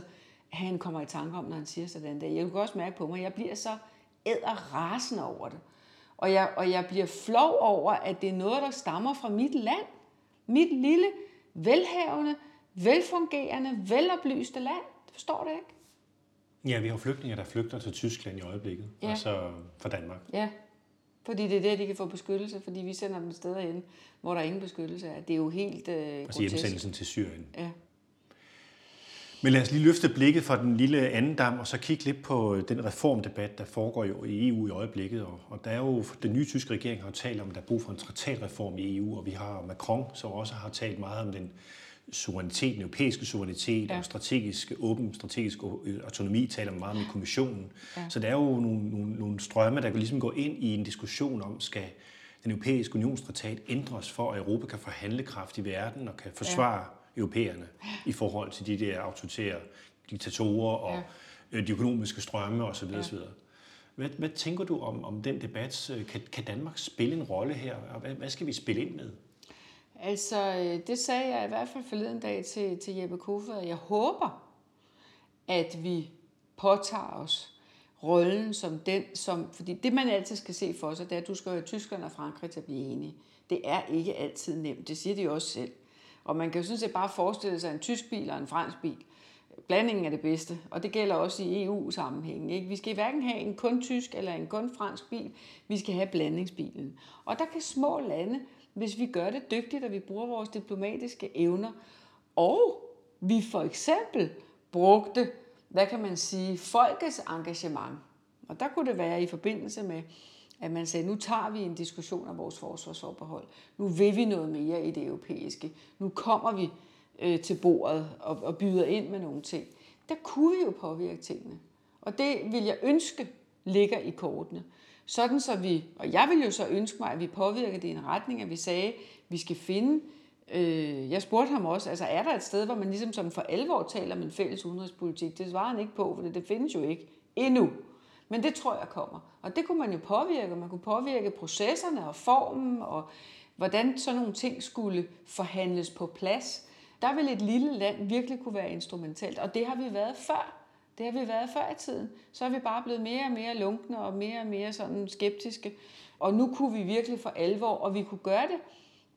han kommer i tanke om, når han siger sådan der. Jeg kan også mærke på mig, at jeg bliver så rasende over det. Og jeg, og jeg bliver flov over, at det er noget, der stammer fra mit land. Mit lille, velhavende, velfungerende, veloplyste land. Det forstår det ikke. Ja, vi har flygtninge, der flygter til Tyskland i øjeblikket, ja. altså fra Danmark. Ja, fordi det er der, de kan få beskyttelse, fordi vi sender dem steder hen, hvor der ingen beskyttelse er. Det er jo helt øh, grotesk. Altså hjemsendelsen til Syrien. Ja. Men lad os lige løfte blikket fra den lille anden dam, og så kigge lidt på den reformdebat, der foregår jo i EU i øjeblikket. Og, der er jo, den nye tyske regering har jo talt om, at der er brug for en traktatreform i EU, og vi har Macron, som også har talt meget om den suverænitet, den europæiske suverænitet ja. og strategisk åben, strategisk autonomi, taler man meget med kommissionen. Ja. Så der er jo nogle, nogle, nogle strømme, der kan ligesom gå ind i en diskussion om, skal den europæiske unionstraktat ændres for, at Europa kan få handlekraft i verden og kan forsvare ja europæerne i forhold til de der autoritære diktatorer og ja. Øh, de økonomiske strømme osv. Ja. osv. Hvad, hvad tænker du om, om den debat? Kan, kan Danmark spille en rolle her? Og hvad, hvad skal vi spille ind med? Altså, øh, det sagde jeg i hvert fald forleden dag til, til Jeppe Kofod. Jeg håber, at vi påtager os rollen som den, som, fordi det man altid skal se for sig, det er, at du skal have Tyskland og Frankrig til at blive enige. Det er ikke altid nemt, det siger de også selv. Og man kan jo sådan set bare forestille sig en tysk bil og en fransk bil. Blandingen er det bedste, og det gælder også i EU-sammenhængen. Ikke? Vi skal hverken have en kun tysk eller en kun fransk bil, vi skal have blandingsbilen. Og der kan små lande, hvis vi gør det dygtigt, og vi bruger vores diplomatiske evner, og vi for eksempel brugte, hvad kan man sige, folkets engagement. Og der kunne det være i forbindelse med at man sagde, nu tager vi en diskussion om vores forsvarsforbehold. Nu vil vi noget mere i det europæiske. Nu kommer vi øh, til bordet og, og byder ind med nogle ting. Der kunne vi jo påvirke tingene. Og det vil jeg ønske ligger i kortene. Sådan så vi, og jeg vil jo så ønske mig, at vi påvirker det i en retning, at vi sagde, at vi skal finde Øh, jeg spurgte ham også, altså er der et sted, hvor man ligesom som for alvor taler om en fælles udenrigspolitik? Det svarer han ikke på, for det findes jo ikke endnu. Men det tror jeg kommer. Og det kunne man jo påvirke. Man kunne påvirke processerne og formen, og hvordan sådan nogle ting skulle forhandles på plads. Der vil et lille land virkelig kunne være instrumentalt, og det har vi været før. Det har vi været før i tiden. Så er vi bare blevet mere og mere lunkne og mere og mere sådan skeptiske. Og nu kunne vi virkelig for alvor, og vi kunne gøre det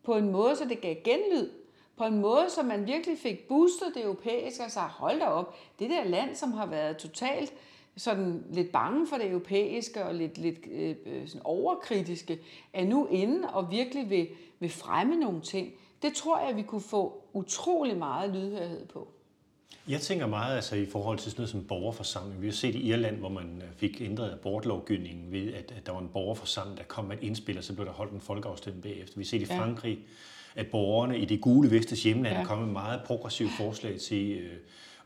på en måde, så det gav genlyd. På en måde, så man virkelig fik boostet det europæiske og sagde, hold da op, det der land, som har været totalt sådan lidt bange for det europæiske og lidt, lidt øh, sådan overkritiske, er nu inde og virkelig vil, vil fremme nogle ting. Det tror jeg, vi kunne få utrolig meget lydhørhed på. Jeg tænker meget altså, i forhold til sådan noget som borgerforsamling. Vi har set i Irland, hvor man øh, fik ændret abortlovgivningen ved, at, at der var en borgerforsamling, der kom med et indspil, og så blev der holdt en folkeafstemning bagefter. Vi har set i Frankrig, ja. at borgerne i det gule vestes hjemland ja. kommet med meget progressive forslag til øh,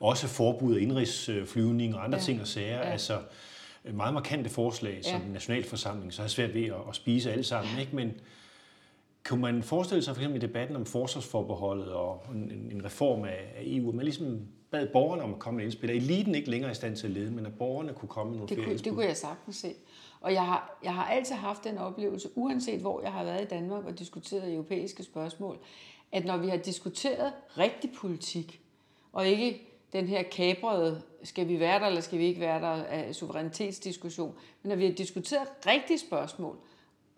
også forbud af indrigsflyvning og andre ja. ting og sager. Ja. Altså meget markante forslag, som ja. nationalforsamling så har svært ved at, at spise alle sammen. Ikke? Men kunne man forestille sig for eksempel i debatten om forsvarsforbeholdet og en, en reform af, af EU, at man ligesom bad borgerne om at komme med indspil. Eliten ikke længere i stand til at lede, men at borgerne kunne komme med nogle det flere kunne, Det kunne jeg sagtens se. Og jeg har, jeg har altid haft den oplevelse, uanset hvor jeg har været i Danmark og diskuteret europæiske spørgsmål, at når vi har diskuteret rigtig politik, og ikke den her kabrede, skal vi være der eller skal vi ikke være der, af suverænitetsdiskussion, men når vi har diskuteret rigtige spørgsmål,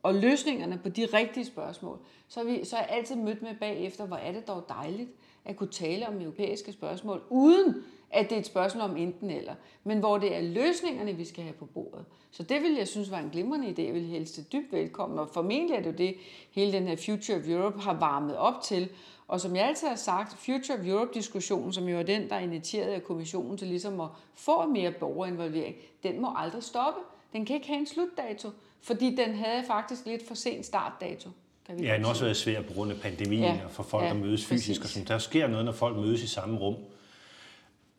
og løsningerne på de rigtige spørgsmål, så er, vi, så har jeg altid mødt med bagefter, hvor er det dog dejligt, at kunne tale om europæiske spørgsmål, uden at det er et spørgsmål om enten eller, men hvor det er løsningerne, vi skal have på bordet. Så det vil jeg synes var en glimrende idé, jeg vil helst det dybt velkommen, og formentlig er det jo det, hele den her Future of Europe har varmet op til, og som jeg altid har sagt, Future of Europe-diskussionen, som jo er den, der er initieret af kommissionen til ligesom at få mere borgerinvolvering, den må aldrig stoppe. Den kan ikke have en slutdato, fordi den havde faktisk lidt for sent startdato. Kan vi ja, den også været svær på grund af pandemien ja, og for folk ja, at mødes fysisk. Præcis. Og sådan. Der sker noget, når folk mødes i samme rum.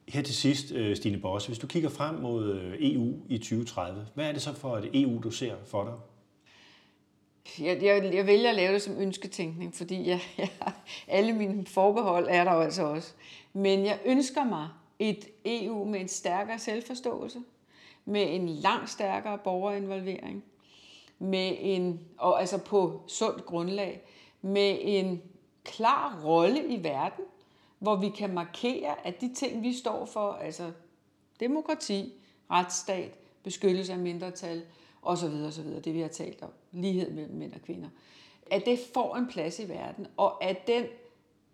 Her til sidst, øh, Stine Bosse, hvis du kigger frem mod øh, EU i 2030, hvad er det så for et EU, du ser for dig? Jeg, jeg, jeg vælger at lave det som ønsketænkning, fordi jeg, jeg, alle mine forbehold er der jo altså også. Men jeg ønsker mig et EU med en stærkere selvforståelse, med en langt stærkere borgerinvolvering, med en, og altså på sundt grundlag, med en klar rolle i verden, hvor vi kan markere, at de ting, vi står for, altså demokrati, retsstat, beskyttelse af mindretal osv., osv., det vi har talt om, lighed mellem mænd og kvinder, at det får en plads i verden, og at den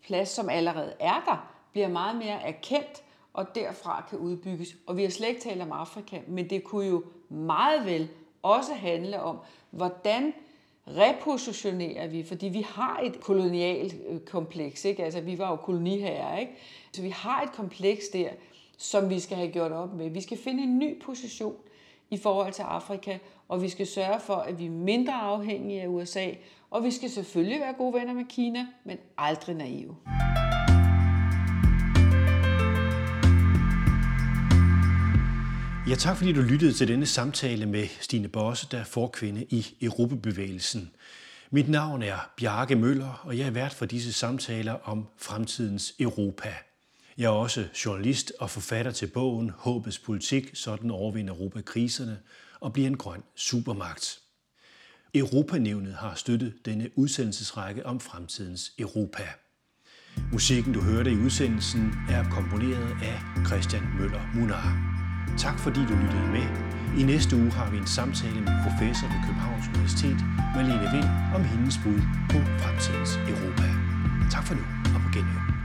plads, som allerede er der, bliver meget mere erkendt, og derfra kan udbygges. Og vi har slet ikke talt om Afrika, men det kunne jo meget vel også handle om, hvordan repositionerer vi, fordi vi har et kolonialt øh, kompleks, ikke? altså vi var jo koloniherrer, ikke? så vi har et kompleks der, som vi skal have gjort op med. Vi skal finde en ny position i forhold til Afrika, og vi skal sørge for, at vi er mindre afhængige af USA, og vi skal selvfølgelig være gode venner med Kina, men aldrig naive. Ja, tak fordi du lyttede til denne samtale med Stine Bosse, der er forkvinde i Europabevægelsen. Mit navn er Bjarke Møller, og jeg er vært for disse samtaler om fremtidens Europa. Jeg er også journalist og forfatter til bogen Håbets politik, sådan overvinder Europa kriserne og bliver en grøn supermagt. Europanævnet har støttet denne udsendelsesrække om fremtidens Europa. Musikken, du hørte i udsendelsen, er komponeret af Christian Møller Munar. Tak fordi du lyttede med. I næste uge har vi en samtale med professor ved Københavns Universitet, Malene Vind, om hendes bud på fremtidens Europa. Tak for nu, og på genhør.